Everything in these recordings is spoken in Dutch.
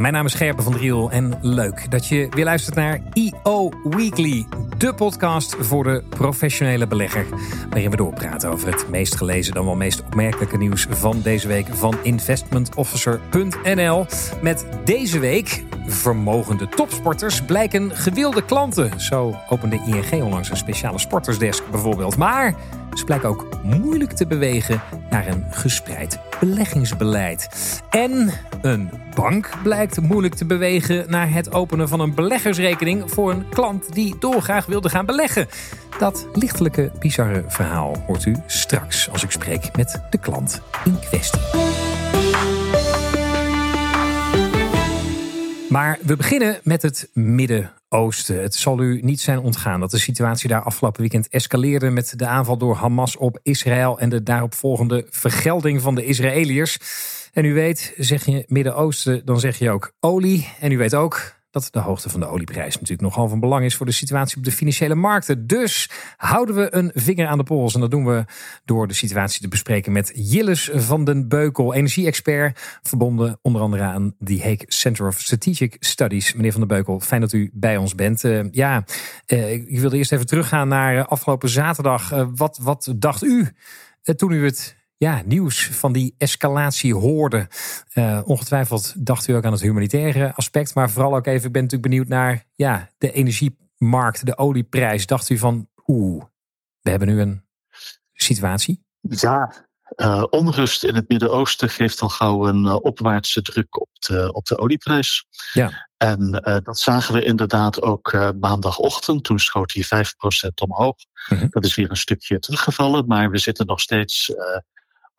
Mijn naam is Gerben van Driel en leuk dat je weer luistert naar EO Weekly, de podcast voor de professionele belegger. Waarin we doorpraten over het meest gelezen, dan wel meest opmerkelijke nieuws van deze week van investmentofficer.nl. Met deze week vermogende topsporters blijken gewilde klanten. Zo opende ING onlangs een speciale sportersdesk bijvoorbeeld. Maar ze blijken ook moeilijk te bewegen naar een gespreid beleggingsbeleid. En een bank blijkt moeilijk te bewegen naar het openen van een beleggersrekening voor een klant die dolgraag wilde gaan beleggen. Dat lichtelijke, bizarre verhaal hoort u straks als ik spreek met de klant in kwestie. Maar we beginnen met het Midden-Oosten. Het zal u niet zijn ontgaan dat de situatie daar afgelopen weekend escaleerde met de aanval door Hamas op Israël en de daaropvolgende vergelding van de Israëliërs. En u weet, zeg je Midden-Oosten, dan zeg je ook olie. En u weet ook dat de hoogte van de olieprijs natuurlijk nogal van belang is voor de situatie op de financiële markten. Dus houden we een vinger aan de pols. En dat doen we door de situatie te bespreken met Jilles van den Beukel, energie-expert, verbonden onder andere aan the Hague Center of Strategic Studies. Meneer van den Beukel, fijn dat u bij ons bent. Uh, ja, uh, ik wilde eerst even teruggaan naar uh, afgelopen zaterdag. wat, wat dacht u toen u het ja, nieuws van die escalatie hoorde. Uh, ongetwijfeld dacht u ook aan het humanitaire aspect. Maar vooral ook even, ik ben natuurlijk benieuwd naar ja, de energiemarkt, de olieprijs. Dacht u van, oeh, we hebben nu een situatie? Ja, uh, onrust in het Midden-Oosten geeft al gauw een uh, opwaartse druk op de, op de olieprijs. Ja. En uh, dat zagen we inderdaad ook maandagochtend. Toen schoot hij 5% omhoog. -hmm. Dat is weer een stukje teruggevallen, maar we zitten nog steeds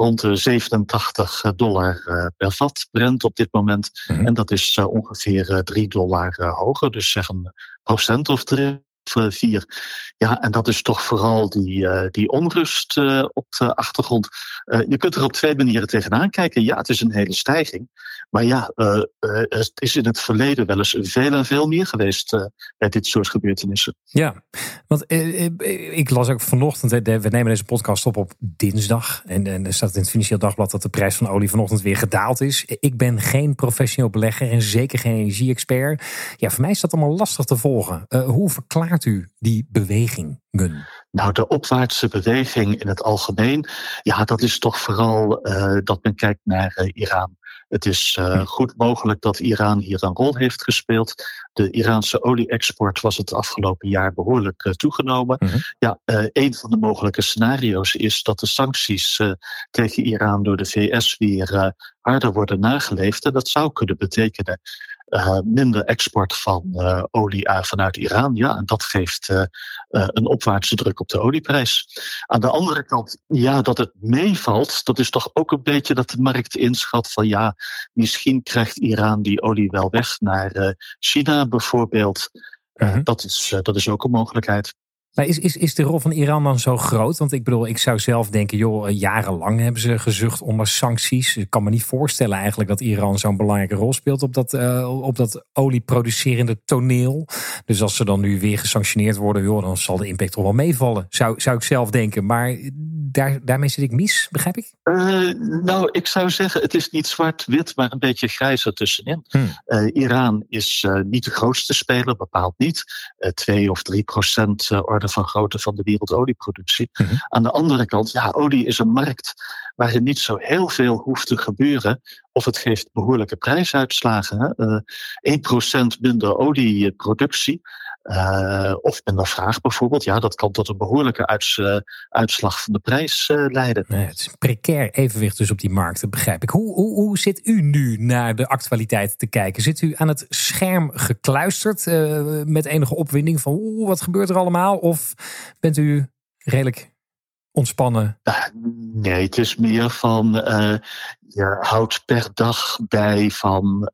rond de 87 dollar per vat Brent op dit moment. Mm -hmm. En dat is ongeveer 3 dollar hoger, dus zeg een procent of drie vier. Ja, en dat is toch vooral die, uh, die onrust uh, op de achtergrond. Uh, je kunt er op twee manieren tegenaan kijken. Ja, het is een hele stijging. Maar ja, het is in het verleden wel eens veel en veel meer geweest bij dit soort gebeurtenissen. Ja, want ik las ook vanochtend, we nemen deze podcast op op dinsdag. En, en er staat in het Financieel Dagblad dat de prijs van olie vanochtend weer gedaald is. Ik ben geen professioneel belegger en zeker geen energie-expert. Ja, voor mij is dat allemaal lastig te volgen. hoe verklaart u die beweging? Nou, de opwaartse beweging in het algemeen, ja, dat is toch vooral uh, dat men kijkt naar uh, Iran. Het is uh, goed mogelijk dat Iran hier een rol heeft gespeeld. De Iraanse olie-export was het afgelopen jaar behoorlijk uh, toegenomen. Mm -hmm. Ja, uh, een van de mogelijke scenario's is dat de sancties tegen Iran door de VS weer harder worden nageleefd. En dat zou kunnen betekenen uh, minder export van uh, olie vanuit Iran. Ja, en dat geeft uh, een opwaartse druk op de olieprijs. Aan de andere kant, ja, dat het meevalt, dat is toch ook een beetje dat de markt inschat van ja, misschien krijgt Iran die olie wel weg naar China bijvoorbeeld. -huh. dat, is, dat is ook een mogelijkheid. Maar is, is, is de rol van Iran dan zo groot? Want ik bedoel, ik zou zelf denken, joh, jarenlang hebben ze gezucht onder sancties. Ik kan me niet voorstellen eigenlijk dat Iran zo'n belangrijke rol speelt op dat, uh, op dat olieproducerende toneel. Dus als ze dan nu weer gesanctioneerd worden, joh, dan zal de impact toch wel meevallen. Zou, zou ik zelf denken. Maar daar, daarmee zit ik mis, begrijp ik? Uh, nou, ik zou zeggen, het is niet zwart-wit, maar een beetje grijs ertussenin. Hmm. Uh, Iran is niet de grootste speler, bepaald niet. 2 of 3 procent van grootte van de wereldolieproductie. Mm -hmm. Aan de andere kant, ja, olie is een markt waarin niet zo heel veel hoeft te gebeuren. Of het geeft behoorlijke prijsuitslagen. Uh, 1% minder olieproductie. Uh, of minder vraag bijvoorbeeld. Ja, dat kan tot een behoorlijke uits, uh, uitslag van de prijs uh, leiden. Nee, het is een precair evenwicht dus op die markt, dat begrijp ik. Hoe, hoe, hoe zit u nu naar de actualiteit te kijken? Zit u aan het scherm gekluisterd met enige opwinding van oeh, wat gebeurt er allemaal? Of bent u redelijk ontspannen? Nee, het is meer van je houdt per dag bij van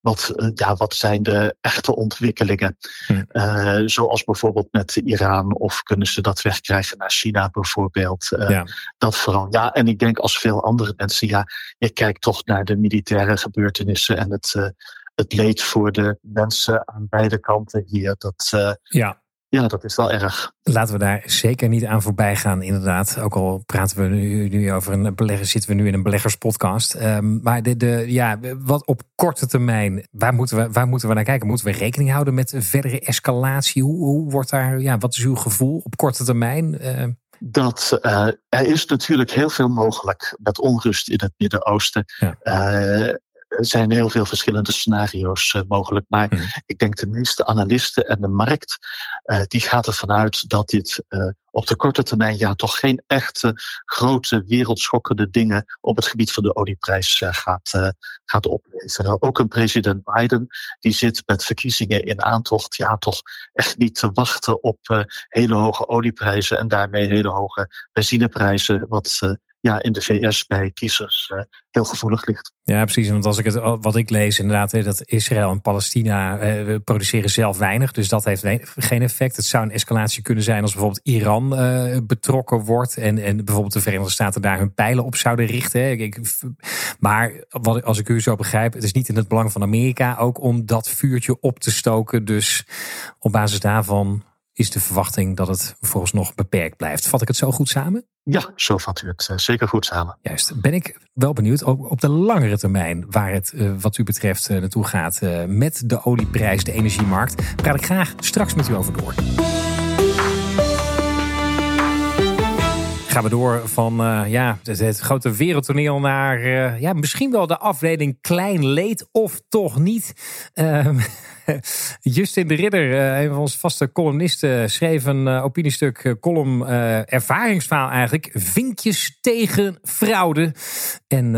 wat, ja, wat zijn de echte ontwikkelingen? Hm. Uh, zoals bijvoorbeeld met Iran, of kunnen ze dat wegkrijgen naar China bijvoorbeeld? Uh, ja. Dat vooral. Ja, en ik denk als veel andere mensen, ja, je kijkt toch naar de militaire gebeurtenissen en het, uh, het leed voor de mensen aan beide kanten hier. Dat, ja. Ja, dat is wel erg. Laten we daar zeker niet aan voorbij gaan, inderdaad. Ook al praten we nu, nu over een belegger, zitten we nu in een beleggerspodcast. Um, maar de, de, ja, wat op korte termijn, waar moeten, we, waar moeten we naar kijken? Moeten we rekening houden met verdere escalatie? Hoe, hoe wordt daar, ja, wat is uw gevoel op korte termijn? Uh, dat uh, er is natuurlijk heel veel mogelijk met onrust in het Midden-Oosten. Ja. Uh, er zijn heel veel verschillende scenario's uh, mogelijk. Maar mm. ik denk de meeste analisten en de markt, uh, die gaat ervan uit dat dit uh, op de korte termijn ja toch geen echte grote wereldschokkende dingen op het gebied van de olieprijs gaat, gaat opleveren. Ook een president Biden, die zit met verkiezingen in aantocht, ja toch echt niet te wachten op hele hoge olieprijzen en daarmee hele hoge benzineprijzen, wat ja, in de VS bij kiezers uh, heel gevoelig ligt. Ja, precies. Want als ik het, wat ik lees, inderdaad, dat Israël en Palestina uh, produceren zelf weinig. Dus dat heeft geen effect. Het zou een escalatie kunnen zijn als bijvoorbeeld Iran uh, betrokken wordt. En, en bijvoorbeeld de Verenigde Staten daar hun pijlen op zouden richten. Maar wat, als ik u zo begrijp, het is niet in het belang van Amerika ook om dat vuurtje op te stoken. Dus op basis daarvan is de verwachting dat het nog beperkt blijft. Vat ik het zo goed samen? Ja, zo vat u het uh, zeker goed samen. Juist. Ben ik wel benieuwd op de langere termijn waar het uh, wat u betreft uh, naartoe gaat met de olieprijs, de energiemarkt. Praat ik graag straks met u over door. Gaan we door van ja, het, het, grote wereldtoneel naar ja, misschien wel de afdeling klein leed of toch niet. Ehm, Justin de Ridder, eh, een van onze vaste columnisten, schreef een eh, opiniestuk, eh, column, ervaringsverhaal eigenlijk. Vinkjes tegen fraude. En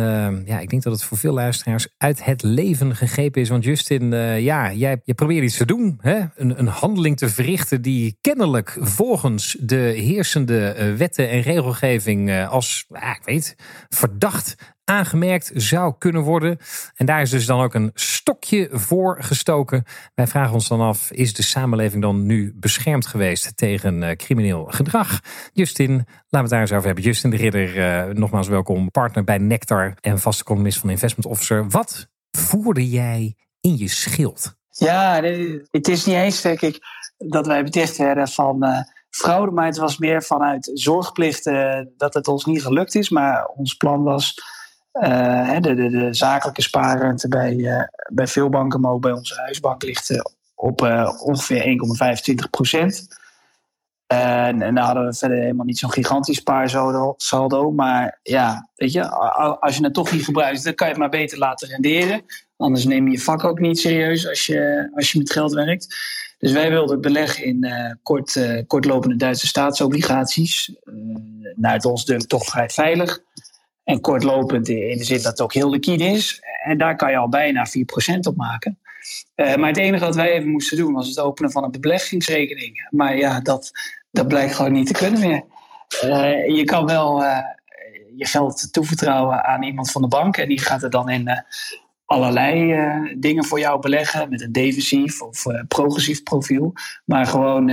ja, ik denk dat het voor veel luisteraars uit het leven gegrepen is. Want Justin, ja, jij, je probeert iets te doen. Hè? Een, een handeling te verrichten die kennelijk volgens de heersende wetten en regelgeving als, ik weet, verdacht aangemerkt zou kunnen worden. En daar is dus dan ook een stokje voor gestoken. Wij vragen ons dan af, is de samenleving dan nu beschermd geweest tegen uh, crimineel gedrag? Justin, laten we het daar eens over hebben. Justin de Ridder, uh, nogmaals welkom, partner bij Nectar en vaste columnist van Investment Officer. Wat voerde jij in je schild? Ja, het is niet eens, denk ik, dat wij beticht werden van... Uh, fraude, maar het was meer vanuit zorgplicht dat het ons niet gelukt is. Maar ons plan was uh, de, de, zakelijke spaarrente bij, uh, bij veel banken, maar ook bij onze huisbank ligt uh, op ongeveer 1,25 procent. En, en daar hadden we verder helemaal niet zo'n gigantisch spaarsaldo. Maar ja, weet je, als je het toch niet gebruikt, dan kan je het maar beter laten renderen. Anders neem je je vak ook niet serieus als je, als je met geld werkt. Dus wij wilden beleggen in kort, kortlopende Duitse staatsobligaties. naar het ons dunkt toch vrij veilig. En kortlopend in de zin dat het ook heel liquide is. En daar kan je al bijna 4% op maken. Uh, maar het enige wat wij even moesten doen was het openen van een beleggingsrekening. Maar ja, dat, dat blijkt gewoon niet te kunnen meer. Uh, je kan wel uh, je geld toevertrouwen aan iemand van de bank. En die gaat er dan in allerlei dingen voor jou beleggen. Met een defensief of progressief profiel. Maar gewoon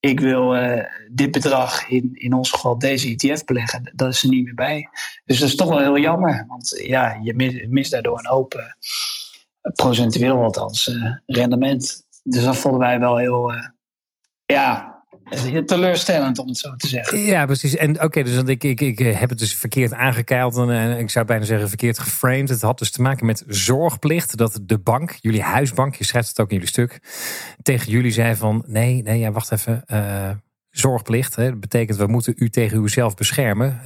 ik wil uh, dit bedrag, in, in ons geval deze ETF beleggen, dat is er niet meer bij. Dus dat is toch wel heel jammer, want ja, je mist daardoor een hoop, uh, procentueel althans, rendement. Dus dat vonden wij wel heel, ja, teleurstellend om het zo te zeggen. Ja, precies. En oké, dus ik, ik, ik heb het dus verkeerd aangekeild. En ik zou bijna zeggen verkeerd geframed. Het had dus te maken met zorgplicht. Dat de bank, jullie huisbank, je schrijft het ook in jullie stuk, tegen jullie zei van nee, nee, ja, wacht even. Uh, zorgplicht. Hè. Dat betekent we moeten u tegen uzelf beschermen.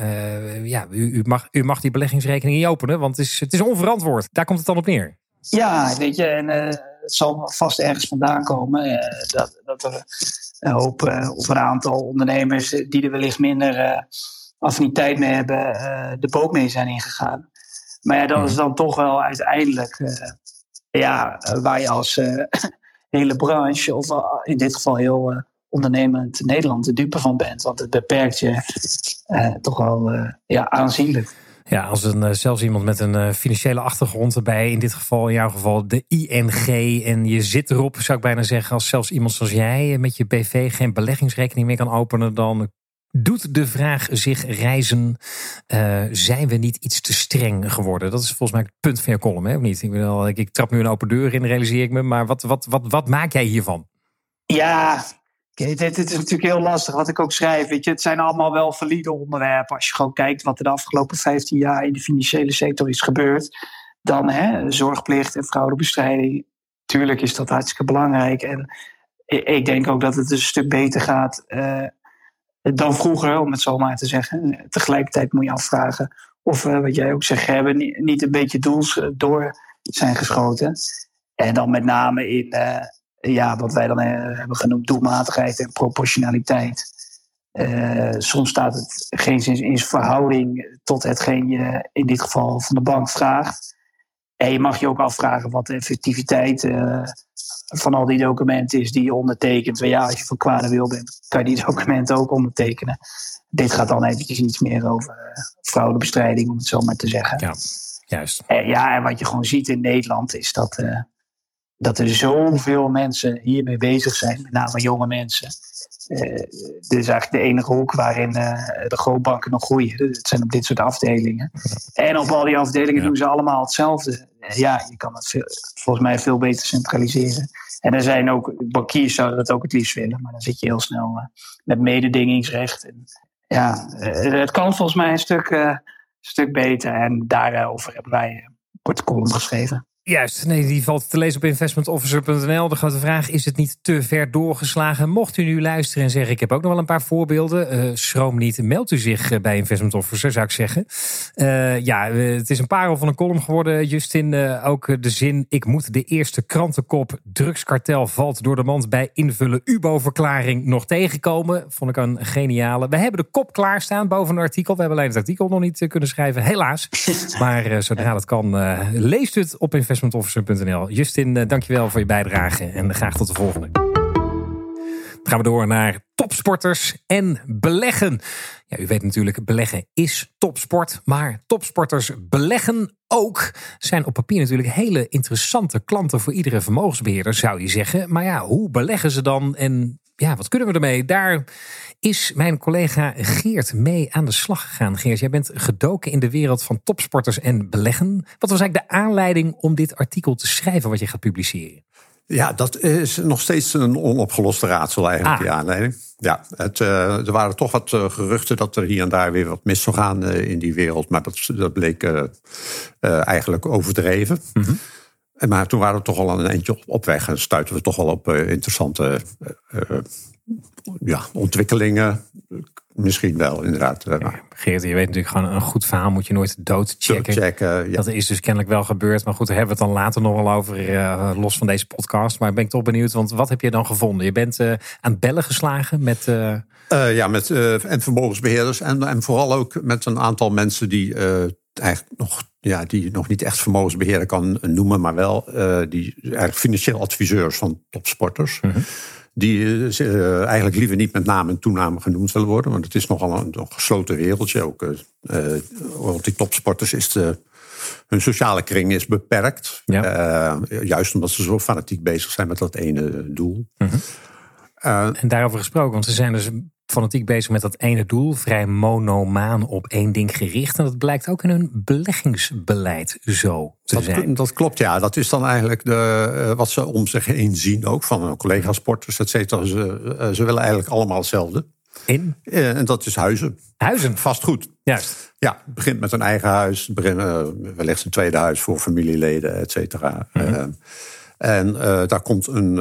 Ja, u, u, mag, u mag die beleggingsrekening niet openen, want is, het is onverantwoord. Daar komt het dan op neer. Ja, weet je, en uh, het zal vast ergens vandaan komen uh, dat, dat er een hoop of een aantal ondernemers die er wellicht minder affiniteit mee hebben, de boot mee zijn ingegaan. Maar ja, dat is mhm. dan toch wel uiteindelijk ja, waar je als hele branche, of in dit geval heel ondernemend Nederland, de dupe van bent. Want het beperkt je toch wel ja, aanzienlijk. Ja, als een, eh, zelfs iemand met een eh, financiële achtergrond erbij, in dit geval, in jouw geval de ING, en je zit erop, zou ik bijna zeggen, als zelfs iemand zoals jij met je BV geen beleggingsrekening meer kan openen, dan doet de vraag zich reizen: zijn we niet iets te streng geworden? Dat is volgens mij het punt van je column, hè? of niet? Ik, ik, ik trap nu een open deur in, realiseer ik me, maar wat, wat, wat, wat maak jij hiervan? Ja, Kijk, dit, is natuurlijk heel lastig wat ik ook schrijf. Weet je, het zijn allemaal wel valide onderwerpen. Als je gewoon kijkt wat er de afgelopen 15 jaar in de financiële sector is gebeurd. Dan hè, zorgplicht en fraudebestrijding. Tuurlijk is dat hartstikke belangrijk. En ik denk ook dat het een stuk beter gaat uh, dan vroeger, om het zo maar te zeggen. Tegelijkertijd moet je afvragen of, uh, wat jij ook zegt, hebben niet een beetje doels uh, door zijn geschoten. En dan met name in ja, wat wij dan hebben genoemd doelmatigheid en proportionaliteit. soms staat het geen zin in verhouding tot hetgeen je in dit geval van de bank vraagt. En je mag je ook afvragen wat de effectiviteit van al die documenten is die je ondertekent. ja, als je van kwade wil bent, kan je die documenten ook ondertekenen. Dit gaat dan eventjes iets meer over uh, fraudebestrijding, om het zo maar te zeggen. Ja, juist. En, ja, en wat je gewoon ziet in Nederland is dat, dat er zoveel mensen hiermee bezig zijn, met name jonge mensen. Uh, dit is eigenlijk de enige hoek waarin de grootbanken nog groeien. Het zijn op dit soort afdelingen. En op al die afdelingen doen ze allemaal hetzelfde. Ja, je kan het veel, volgens mij veel beter centraliseren. En er zijn ook, bankiers zouden dat ook het liefst willen, maar dan zit je heel snel uh, met mededingingsrecht. En, ja, het kan volgens mij een stuk, stuk beter. En daarover hebben wij een korte column geschreven. Juist, nee, die valt te lezen op investmentofficer.nl. De grote vraag, is het niet te ver doorgeslagen? Mocht u nu luisteren en zeggen, ik heb ook nog wel een paar voorbeelden. Uh, schroom niet, meld u zich eh, bij Investment Officer, zou ik zeggen. Uh, ja, het is een parel van een column geworden, Justin. Ook de zin, ik moet de eerste krantenkop... drugskartel valt door de mand bij invullen UBO-verklaring nog tegenkomen. Vond ik een geniale. We hebben de kop klaarstaan boven een artikel. We hebben alleen het artikel nog niet kunnen schrijven, helaas. Maar zodra dat kan, leest u het op Investment investmentofficer.nl. Justin, uh, dankjewel voor je bijdrage en graag tot de volgende. Dan gaan we door naar topsporters en beleggen. Ja, u weet natuurlijk, beleggen is topsport. Maar topsporters beleggen ook. Zijn op papier natuurlijk hele interessante klanten voor iedere vermogensbeheerder, zou je zeggen. Maar ja, hoe beleggen ze dan en ja, wat kunnen we ermee? Daar is mijn collega Geert mee aan de slag gegaan. Geert, jij bent gedoken in de wereld van topsporters en beleggen. Wat was eigenlijk de aanleiding om dit artikel te schrijven wat je gaat publiceren? Ja, dat is nog steeds een onopgeloste raadsel eigenlijk, ah. die aanleiding. Ja, het, uh, er waren toch wat uh, geruchten dat er hier en daar weer wat mis zou gaan uh, in die wereld. Maar dat, dat bleek eigenlijk overdreven. Mm -hmm. Maar toen waren we toch al een eindje op, weg en stuiten we toch wel op interessante ja, ontwikkelingen. Misschien wel, inderdaad. Geert, je weet natuurlijk gewoon een goed verhaal moet je nooit doodchecken. checken, ja. Dat is dus kennelijk wel gebeurd. Maar goed, daar hebben we het dan later nog wel over, uh, los van deze podcast. Maar ben ik toch benieuwd, want wat heb je dan gevonden? Je bent uh, aan bellen geslagen met... Uh... ja, met en vermogensbeheerders. En, en vooral ook met een aantal mensen die eigenlijk nog, ja, die nog niet echt vermogensbeheerder kan noemen. Maar wel die eigenlijk financieel adviseurs van topsporters. Mm die uh, eigenlijk liever niet met naam en toename genoemd willen worden. Want het is nogal een, een gesloten wereldje. Ook uh, rond die topsporters is de, hun sociale kring is beperkt. Ja. juist omdat ze zo fanatiek bezig zijn met dat ene doel. Mm -hmm. en daarover gesproken, want ze zijn dus fanatiek bezig met dat ene doel, vrij monomaan op één ding gericht. En dat blijkt ook in hun beleggingsbeleid zo te dat, zijn. Dat klopt, ja. Dat is dan eigenlijk de, eh, wat ze om zich heen zien, ook van collega-sporters, et cetera. Ze, eh, ze willen eigenlijk allemaal hetzelfde. In? Eh, en dat is huizen. Huizen? Vastgoed. Juist. Ja, het begint met een eigen huis, wellicht een tweede huis voor familieleden, et cetera. Mhm. en daar komt een,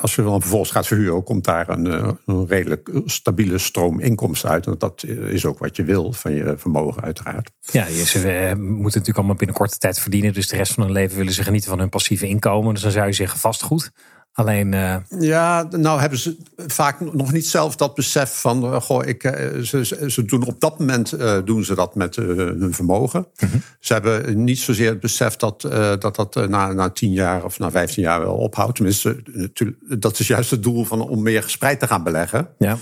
als je dan vervolgens gaat verhuren, komt daar een, eh, een redelijk stabiele stroom inkomsten uit. En dat is ook wat je wil van je vermogen, uiteraard. Ja, ze eh, moeten natuurlijk allemaal binnen korte tijd verdienen. Dus de rest van hun leven willen ze genieten van hun passieve inkomen. Dus dan zou je zeggen vastgoed. Alleen. Uh... Ja, nou hebben ze vaak nog niet zelf dat besef van. Uh, goh, ik, uh, ze, ze doen op dat moment doen ze dat met hun vermogen. Mhm. Ze hebben niet zozeer het besef dat dat, dat na, na tien jaar of na vijftien jaar wel ophoudt. Tenminste, dat is juist het doel van om meer gespreid te gaan beleggen. Ja.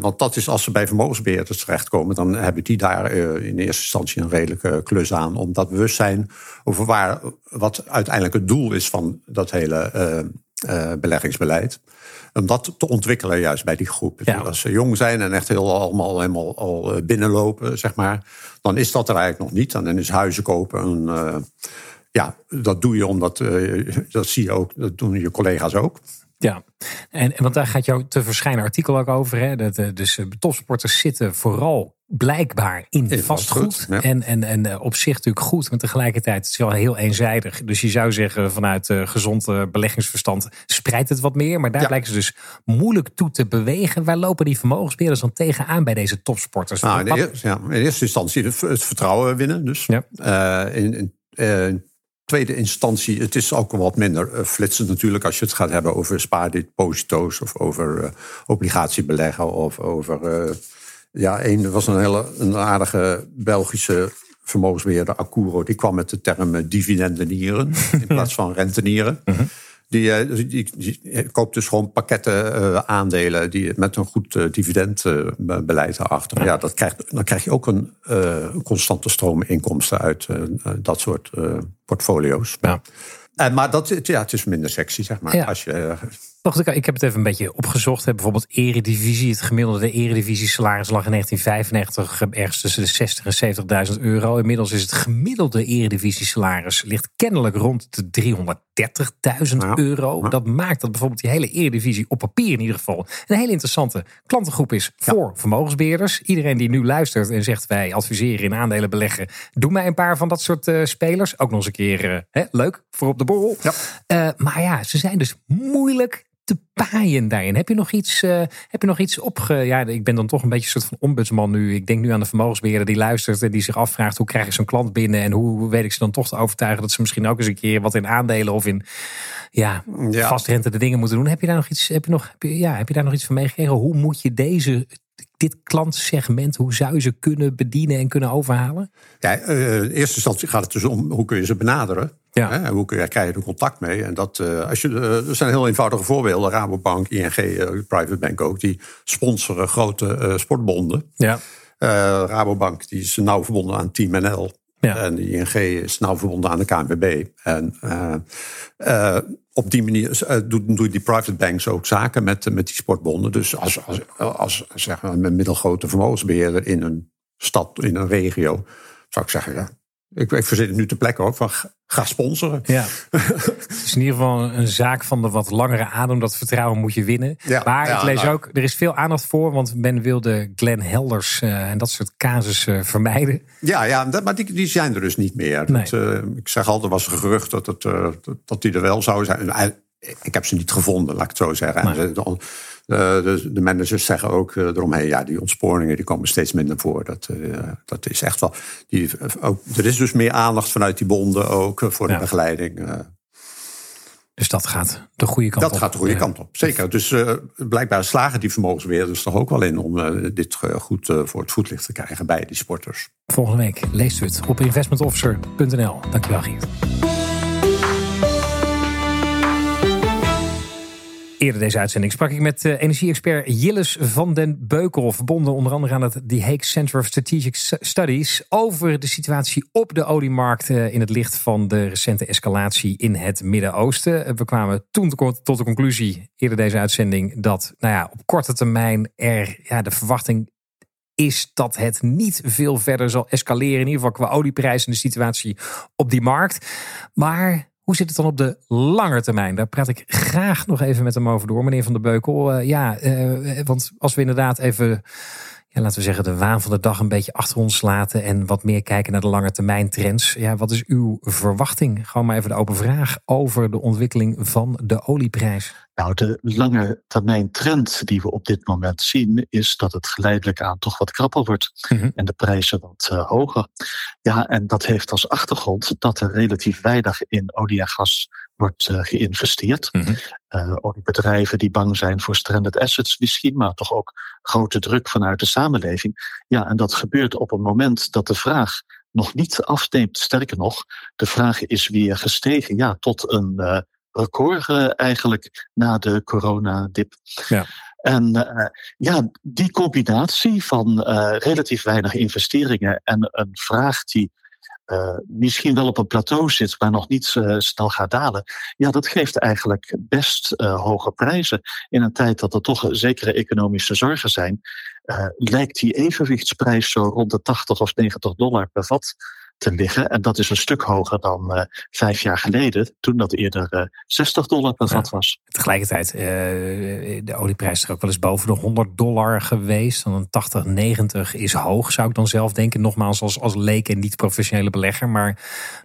want dat is als ze bij vermogensbeheerders terechtkomen, dan hebben die daar in eerste instantie een redelijke klus aan. Om dat bewustzijn over waar, wat uiteindelijk het doel is van dat hele uh, beleggingsbeleid. Om dat te ontwikkelen juist bij die groep. Als ze jong zijn en echt heel allemaal helemaal al eh, binnenlopen, zeg maar, dan is dat er eigenlijk nog niet. Dan is huizen kopen een, uh, ja, dat doe je omdat, dat zie je ook, dat doen je collega's ook. Ja, en, want daar gaat jouw te verschijnen artikel ook over. Hè? Dat, uh, dus uh, topsporters zitten vooral blijkbaar in, vastgoed. ja. En, en, en uh, op zich natuurlijk goed, maar tegelijkertijd is het wel heel eenzijdig. Dus je zou zeggen vanuit gezond beleggingsverstand spreidt het wat meer. Maar daar ja. blijken ze dus moeilijk toe te bewegen. Waar lopen die vermogensbeheerders dan tegenaan bij deze topsporters? Nou, in, de, ja, in eerste instantie het, vertrouwen winnen. Dus ja. in, in tweede instantie, het is ook wat minder uh, flitsend natuurlijk als je het gaat hebben over spaardeposito's of over uh, obligatiebeleggen of over. Uh, ja, een was een hele een aardige Belgische vermogensbeheerder, Accuro, die kwam met de term dividendenieren in plaats van rentenieren. Mm Die, die, die, koopt dus gewoon pakketten uh, aandelen die, met een goed uh, dividendbeleid erachter. Ja, dat krijgt, dan krijg je ook een uh, constante stroom inkomsten uit dat soort portfolio's. Ja. Maar dat, ja, het is minder sexy, zeg maar. Ja. Als je, Wacht, ik heb het even een beetje opgezocht. Bijvoorbeeld Eredivisie. Het gemiddelde Eredivisie salaris lag in 1995 ergens tussen de 60 en 70.000 euro. Inmiddels is het gemiddelde Eredivisie salaris ligt kennelijk rond de 330.000 ja, euro. Ja. Dat maakt dat bijvoorbeeld die hele Eredivisie op papier in ieder geval een hele interessante klantengroep is voor ja. vermogensbeheerders. Iedereen die nu luistert en zegt wij adviseren in aandelen beleggen. Doe mij een paar van dat soort uh, spelers. Ook nog eens een keer uh, hè, leuk voor op de borrel. Uh, maar ja, ze zijn dus moeilijk te paaien daarin. Heb je nog iets, uh, heb je nog iets opge... Ja, ik ben dan toch een beetje een soort van ombudsman nu. Ik denk nu aan de vermogensbeheerder die luistert en die zich afvraagt... hoe krijg ik zo'n klant binnen en hoe weet ik ze dan toch te overtuigen... dat ze misschien ook eens een keer wat in aandelen of in ja, ja. vastrente de dingen moeten doen. Heb je daar nog iets, heb je nog, heb je, ja, heb je daar nog iets van meegekregen? Hoe moet je deze dit klantsegment, hoe zou je ze kunnen bedienen en kunnen overhalen? Ja, uh, in eerste instantie gaat het dus om hoe kun je ze benaderen. Ja. Hè? Hoe krijg je er contact mee? En dat, uh, als je, uh, er zijn heel eenvoudige voorbeelden. Rabobank, ING, Private Bank ook. Die sponsoren grote sportbonden. Ja. Rabobank die is nauw verbonden aan Team NL. Ja. En de ING is nauw verbonden aan de KNVB. En op die manier uh, doen, doen die private banks ook zaken met, met die sportbonden. Dus als, als, als zeg maar, een middelgrote vermogensbeheerder in een stad, in een regio, zou ik zeggen, ja, ik, ik verzit het nu te plekke hoor, van ga sponsoren. Ja. het is in ieder geval een zaak van de wat langere adem. Dat vertrouwen moet je winnen. Ja, maar ja, ik lees nou, ook, er is veel aandacht voor. Want men wil de Glenn Helders uh, en dat soort casussen uh, vermijden. Ja, ja dat, maar die, die zijn er dus niet meer. Nee. Dat, uh, ik zeg altijd, was er gerucht dat, het, dat die er wel zou zijn. Ik heb ze niet gevonden, laat ik het zo zeggen. Nee. De, de, de, managers zeggen ook uh, eromheen, ja, die ontsporingen die komen steeds minder voor. Dat, uh, dat is echt wel. Die, ook, er is dus meer aandacht vanuit die bonden ook voor de ja. begeleiding. Dus dat gaat de goede kant dat op. Dat gaat de goede kant op, zeker. Dus blijkbaar slagen die vermogensbeheerders toch ook wel in om dit goed voor het voetlicht te krijgen bij die sporters. Volgende week leest u het op investmentofficer.nl. Dankjewel, Geert. Eerder deze uitzending sprak ik met uh, energie-expert Jilles van den Beukel, verbonden onder andere aan het The Hague Center of Strategic Studies, over de situatie op de oliemarkt uh, in het licht van de recente escalatie in het Midden-Oosten. Uh, we kwamen toen tot de conclusie, eerder deze uitzending, dat nou ja, op korte termijn er ja, de verwachting is dat het niet veel verder zal escaleren, in ieder geval qua olieprijs en de situatie op die markt. Maar hoe zit het dan op de lange termijn? Daar praat ik graag nog even met hem over door, meneer Van der Beukel. Uh, ja, uh, want als we inderdaad even, ja, laten we zeggen, de waan van de dag een beetje achter ons laten en wat meer kijken naar de lange termijn trends. Ja, wat is uw verwachting? Gewoon maar even de open vraag over de ontwikkeling van de olieprijs. Nou, de lange termijn trend die we op dit moment zien, is dat het geleidelijk aan toch wat krapper wordt mm -hmm. en de prijzen wat uh, hoger. Ja, en dat heeft als achtergrond dat er relatief weinig in olie en gas wordt uh, geïnvesteerd. Mm -hmm. uh, oliebedrijven die bang zijn voor stranded assets misschien, maar toch ook grote druk vanuit de samenleving. Ja, en dat gebeurt op een moment dat de vraag nog niet afneemt. Sterker nog, de vraag is weer gestegen ja, tot een record uh, eigenlijk na de coronadip. Ja. En uh, ja, die combinatie van relatief weinig investeringen en een vraag die uh, misschien wel op een plateau zit, maar nog niet snel gaat dalen. Ja, dat geeft eigenlijk best hoge prijzen. In een tijd dat er toch zekere economische zorgen zijn, lijkt die evenwichtsprijs zo rond de 80 of 90 dollar per vat te liggen. En dat is een stuk hoger dan uh, vijf jaar geleden, toen dat eerder uh, 60 dollar per vat was. Tegelijkertijd, uh, de olieprijs is er ook wel eens boven de 100 dollar geweest. Dan een 80, 90 is hoog, zou ik dan zelf denken. Nogmaals, als, als leek en niet professionele belegger, maar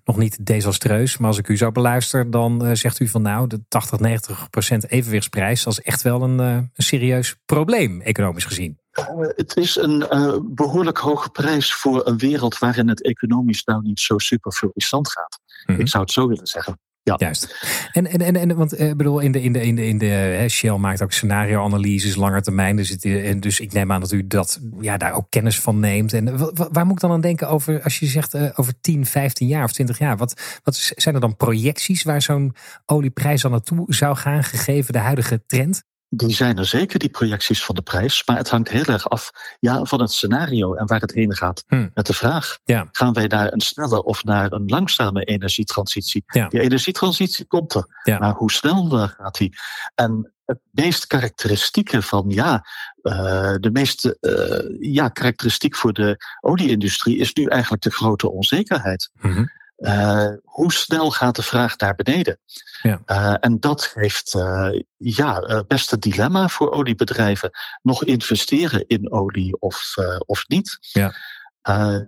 nog niet desastreus. Maar als ik u zou beluisteren, dan zegt u van nou, de 80, 90 procent evenwichtsprijs, dat is echt wel een, een serieus probleem, economisch gezien. Uh, het is een uh, behoorlijk hoge prijs voor een wereld waarin het economisch nou niet zo super florissant gaat. Mm -hmm. Ik zou het zo willen zeggen. Ja. Juist. En, en, en, en want ik bedoel, in de, in de, in de, in de hè, Shell maakt ook scenario-analyses, langer termijn. Dus, het, en dus ik neem aan dat u dat, ja, daar ook kennis van neemt. En waar moet ik dan aan denken over, als je zegt uh, over 10, 15 jaar of 20 jaar? Wat, wat zijn er dan projecties waar zo'n olieprijs dan naartoe zou gaan, gegeven de huidige trend? Die zijn er zeker, die projecties van de prijs. Maar het hangt heel erg af ja, van het scenario en waar het heen gaat. Hmm. Met de vraag, ja. gaan wij naar een snelle of naar een langzame energietransitie? Ja. Die energietransitie komt er. Ja. Maar hoe snel gaat die? En het meest karakteristieke van, ja, uh, de meest uh, ja, karakteristiek voor de olieindustrie is nu eigenlijk de grote onzekerheid. Mm -hmm. Uh, hoe snel gaat de vraag naar beneden? Ja. Uh, en dat heeft uh, ja, best een dilemma voor oliebedrijven. Nog investeren in olie of, of niet. Ja.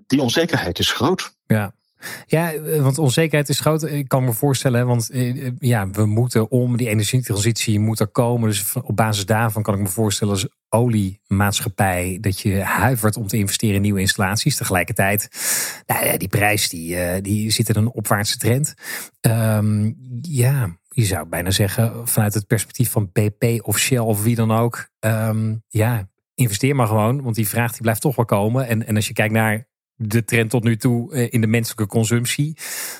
die onzekerheid is groot. Ja. Ja, want onzekerheid is groot. Ik kan me voorstellen, want ja, we moeten om die energietransitie moet er komen. Dus op basis daarvan kan ik me voorstellen als oliemaatschappij dat je huivert om te investeren in nieuwe installaties. Tegelijkertijd, nou die prijs die, die zit in een opwaartse trend. Um, ja, je zou bijna zeggen vanuit het perspectief van BP of Shell of wie dan ook. Um, ja, investeer maar gewoon, want die vraag die blijft toch wel komen. En, en als je kijkt naar de trend tot nu toe in de menselijke consumptie,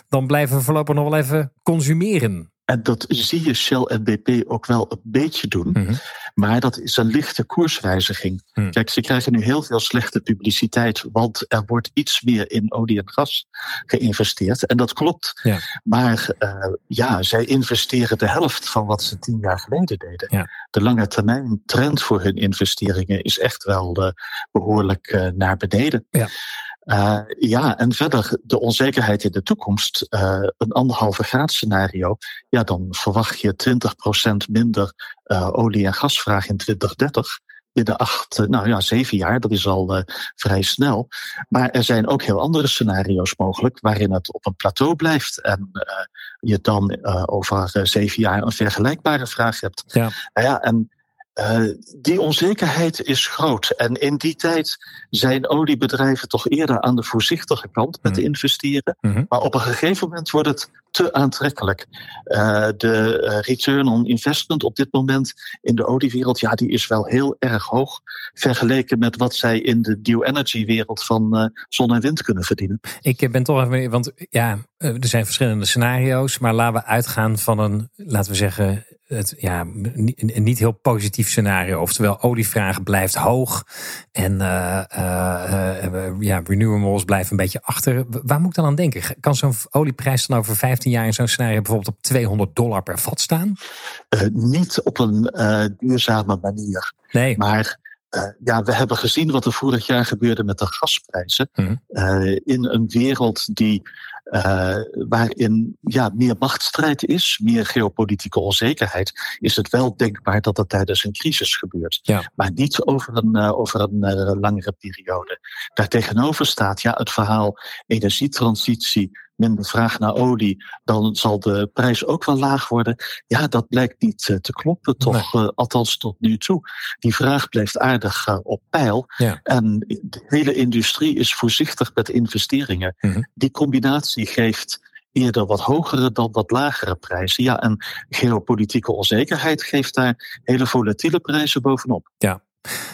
dan blijven we voorlopig nog wel even consumeren. En dat zie je Shell en BP ook wel een beetje doen. Mm -hmm. Maar dat is een lichte koerswijziging. Mm. Kijk, ze krijgen nu heel veel slechte publiciteit, want er wordt iets meer in olie en gas geïnvesteerd. En dat klopt. Ja. Maar uh, ja, zij investeren de helft van wat ze tien jaar geleden deden. Ja. De lange termijn trend voor hun investeringen is echt wel uh, behoorlijk uh, naar beneden. Ja. Uh, ja, en verder de onzekerheid in de toekomst. Uh, een anderhalve graad scenario. Ja, dan verwacht je 20% minder uh, olie- en gasvraag in 2030. Binnen acht, nou ja, zeven jaar, dat is al vrij snel. Maar er zijn ook heel andere scenario's mogelijk, waarin het op een plateau blijft en je dan over zeven jaar een vergelijkbare vraag hebt. Ja. Nou ja, en uh, die onzekerheid is groot. En in die tijd zijn oliebedrijven toch eerder aan de voorzichtige kant met Mm. investeren. Mhm. Maar op een gegeven moment wordt het te aantrekkelijk. Uh, de uh, return on investment op dit moment in de oliewereld, ja, die is wel heel erg hoog. Vergeleken met wat zij in de new energy wereld van uh, zon en wind kunnen verdienen. Ik ben toch even, want ja, er zijn verschillende scenario's, maar laten we uitgaan van een, laten we zeggen, het, ja, een niet heel positief scenario. Oftewel, olievraag blijft hoog. En ja, renewables blijven een beetje achter. Waar moet ik dan aan denken? Kan zo'n olieprijs dan over 15 jaar in zo'n scenario bijvoorbeeld op 200 dollar per vat staan? Uh, niet op een duurzame manier. Nee. Maar uh, ja, we hebben gezien wat er vorig jaar gebeurde met de gasprijzen. Mm. Uh, in een wereld die, uh, waarin ja, meer machtsstrijd is, meer geopolitieke onzekerheid, is het wel denkbaar dat dat tijdens een crisis gebeurt. Ja. Maar niet over een, over een langere periode. Daartegenover staat ja, het verhaal energietransitie minder vraag naar olie, dan zal de prijs ook wel laag worden. Ja, dat blijkt niet uh, te kloppen, toch? Nee. Uh, althans tot nu toe. Die vraag blijft aardig uh, op peil. Ja. En de hele industrie is voorzichtig met investeringen. Mm -hmm. Die combinatie geeft eerder wat hogere dan wat lagere prijzen. Ja, en geopolitieke onzekerheid geeft daar hele volatiele prijzen bovenop. Ja,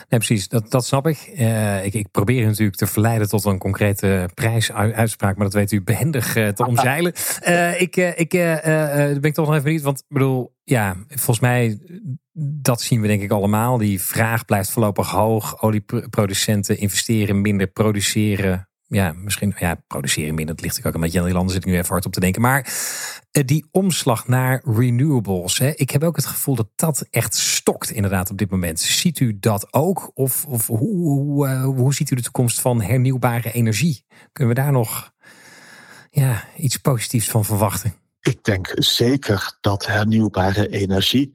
Nee, precies, dat, dat snap ik. Uh, ik. Ik probeer natuurlijk te verleiden tot een concrete prijsuitspraak, maar dat weet u behendig uh, te omzeilen. Uh, ik ik ben ik toch nog even benieuwd, want ik bedoel, ja, volgens mij, dat zien we denk ik allemaal. Die vraag blijft voorlopig hoog. Olieproducenten investeren minder, produceren ja, misschien ja, produceren minder. Dat ligt ook een beetje aan die landen, zit ik nu even hard op te denken. Maar uh, die omslag naar renewables. Hè, ik heb ook het gevoel dat dat echt stokt inderdaad op dit moment. Ziet u dat ook? Of, of hoe, hoe, hoe ziet u de toekomst van hernieuwbare energie? Kunnen we daar nog ja, iets positiefs van verwachten? Ik denk zeker dat hernieuwbare energie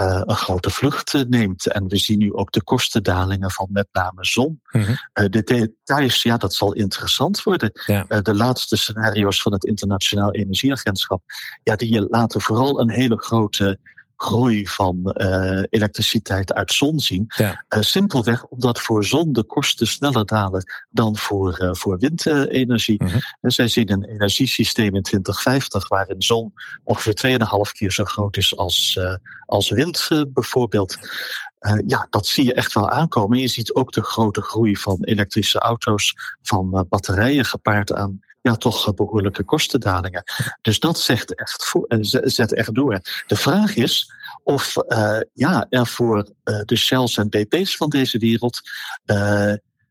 uh, een grote vlucht neemt. En we zien nu ook de kostendalingen van met name zon. Mm -hmm. uh, de details, ja, dat zal interessant worden. Ja. Uh, de laatste scenario's van het Internationaal Energieagentschap, ja, die laten vooral een hele grote groei van uh, elektriciteit uit zon zien. Ja. Uh, simpelweg omdat voor zon de kosten sneller dalen dan voor, uh, voor windenergie. Mm -hmm. En zij zien een energiesysteem in 2050 waarin zon ongeveer 2,5 keer zo groot is als, als wind bijvoorbeeld. Uh, ja, dat zie je echt wel aankomen. Je ziet ook de grote groei van elektrische auto's, van uh, batterijen gepaard aan ja, toch behoorlijke kostendalingen. Dus dat zegt echt voor, zet echt door. De vraag is of uh, ja, er voor de Shells en BP's van deze wereld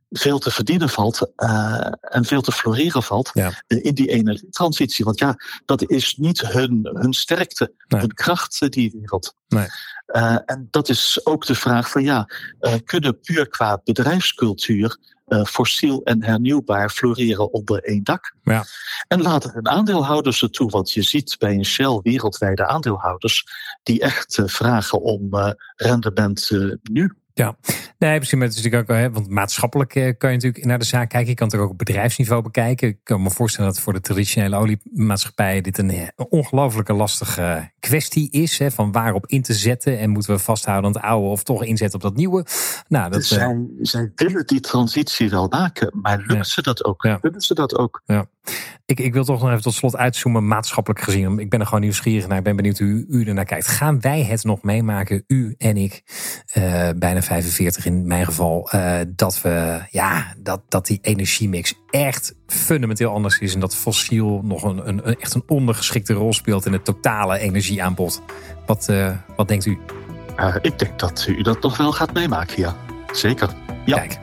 veel te verdienen valt uh, en veel te floreren valt ja. in die energietransitie. Want ja, dat is niet hun, hun sterkte, nee. hun kracht, die wereld. Nee. Uh, en dat is ook de vraag van ja, uh, kunnen puur qua bedrijfscultuur uh, fossiel en hernieuwbaar floreren onder één dak. Ja. En laten hun aandeelhouders er toe, want je ziet bij een Shell wereldwijde aandeelhouders die echt uh, vragen om uh, rendement nu. Ja, nee, het is natuurlijk ook, hè, want maatschappelijk kan je natuurlijk naar de zaak kijken. Je kan het ook op bedrijfsniveau bekijken. Ik kan me voorstellen dat voor de traditionele oliemaatschappijen dit een ongelooflijke lastige kwestie is. Hè, van waarop in te zetten en moeten we vasthouden aan het oude of toch inzetten op dat nieuwe. Nou, dat, zij, zij willen die transitie wel maken, maar lukt ja. ze dat ook? Ja. Willen ze dat ook? Ja. Ik, ik wil toch nog even tot slot uitzoomen, maatschappelijk gezien. Ik ben er gewoon nieuwsgierig naar. Ik ben benieuwd hoe u, u ernaar kijkt. Gaan wij het nog meemaken, u en ik, uh, bijna 45 in mijn geval, uh, dat we, ja, dat, dat die energiemix echt fundamenteel anders is. En dat fossiel nog een, een, echt een ondergeschikte rol speelt in het totale energieaanbod. Wat, uh, wat denkt u? ik denk dat u dat nog wel gaat meemaken, ja. Zeker. Ja. Kijk,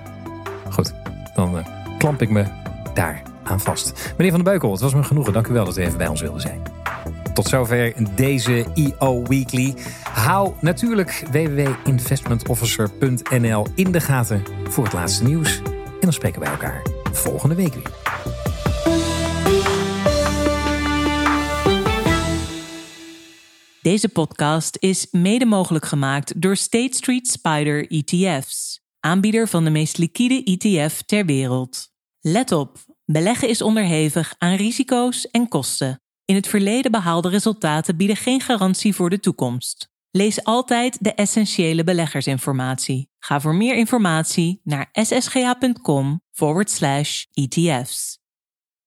goed. Dan klamp ik me daar aan vast. Meneer Van den Beukel, het was me genoegen. Dank u wel dat u even bij ons wilde zijn. Tot zover deze EO Weekly. Hou natuurlijk www.investmentofficer.nl in de gaten voor het laatste nieuws. En dan spreken wij elkaar volgende week weer. Deze podcast is mede mogelijk gemaakt door State Street Spider ETF's, aanbieder van de meest liquide ETF ter wereld. Let op. Beleggen is onderhevig aan risico's en kosten. In het verleden behaalde resultaten bieden geen garantie voor de toekomst. Lees altijd de essentiële beleggersinformatie. Ga voor meer informatie naar ssga.com ETF's.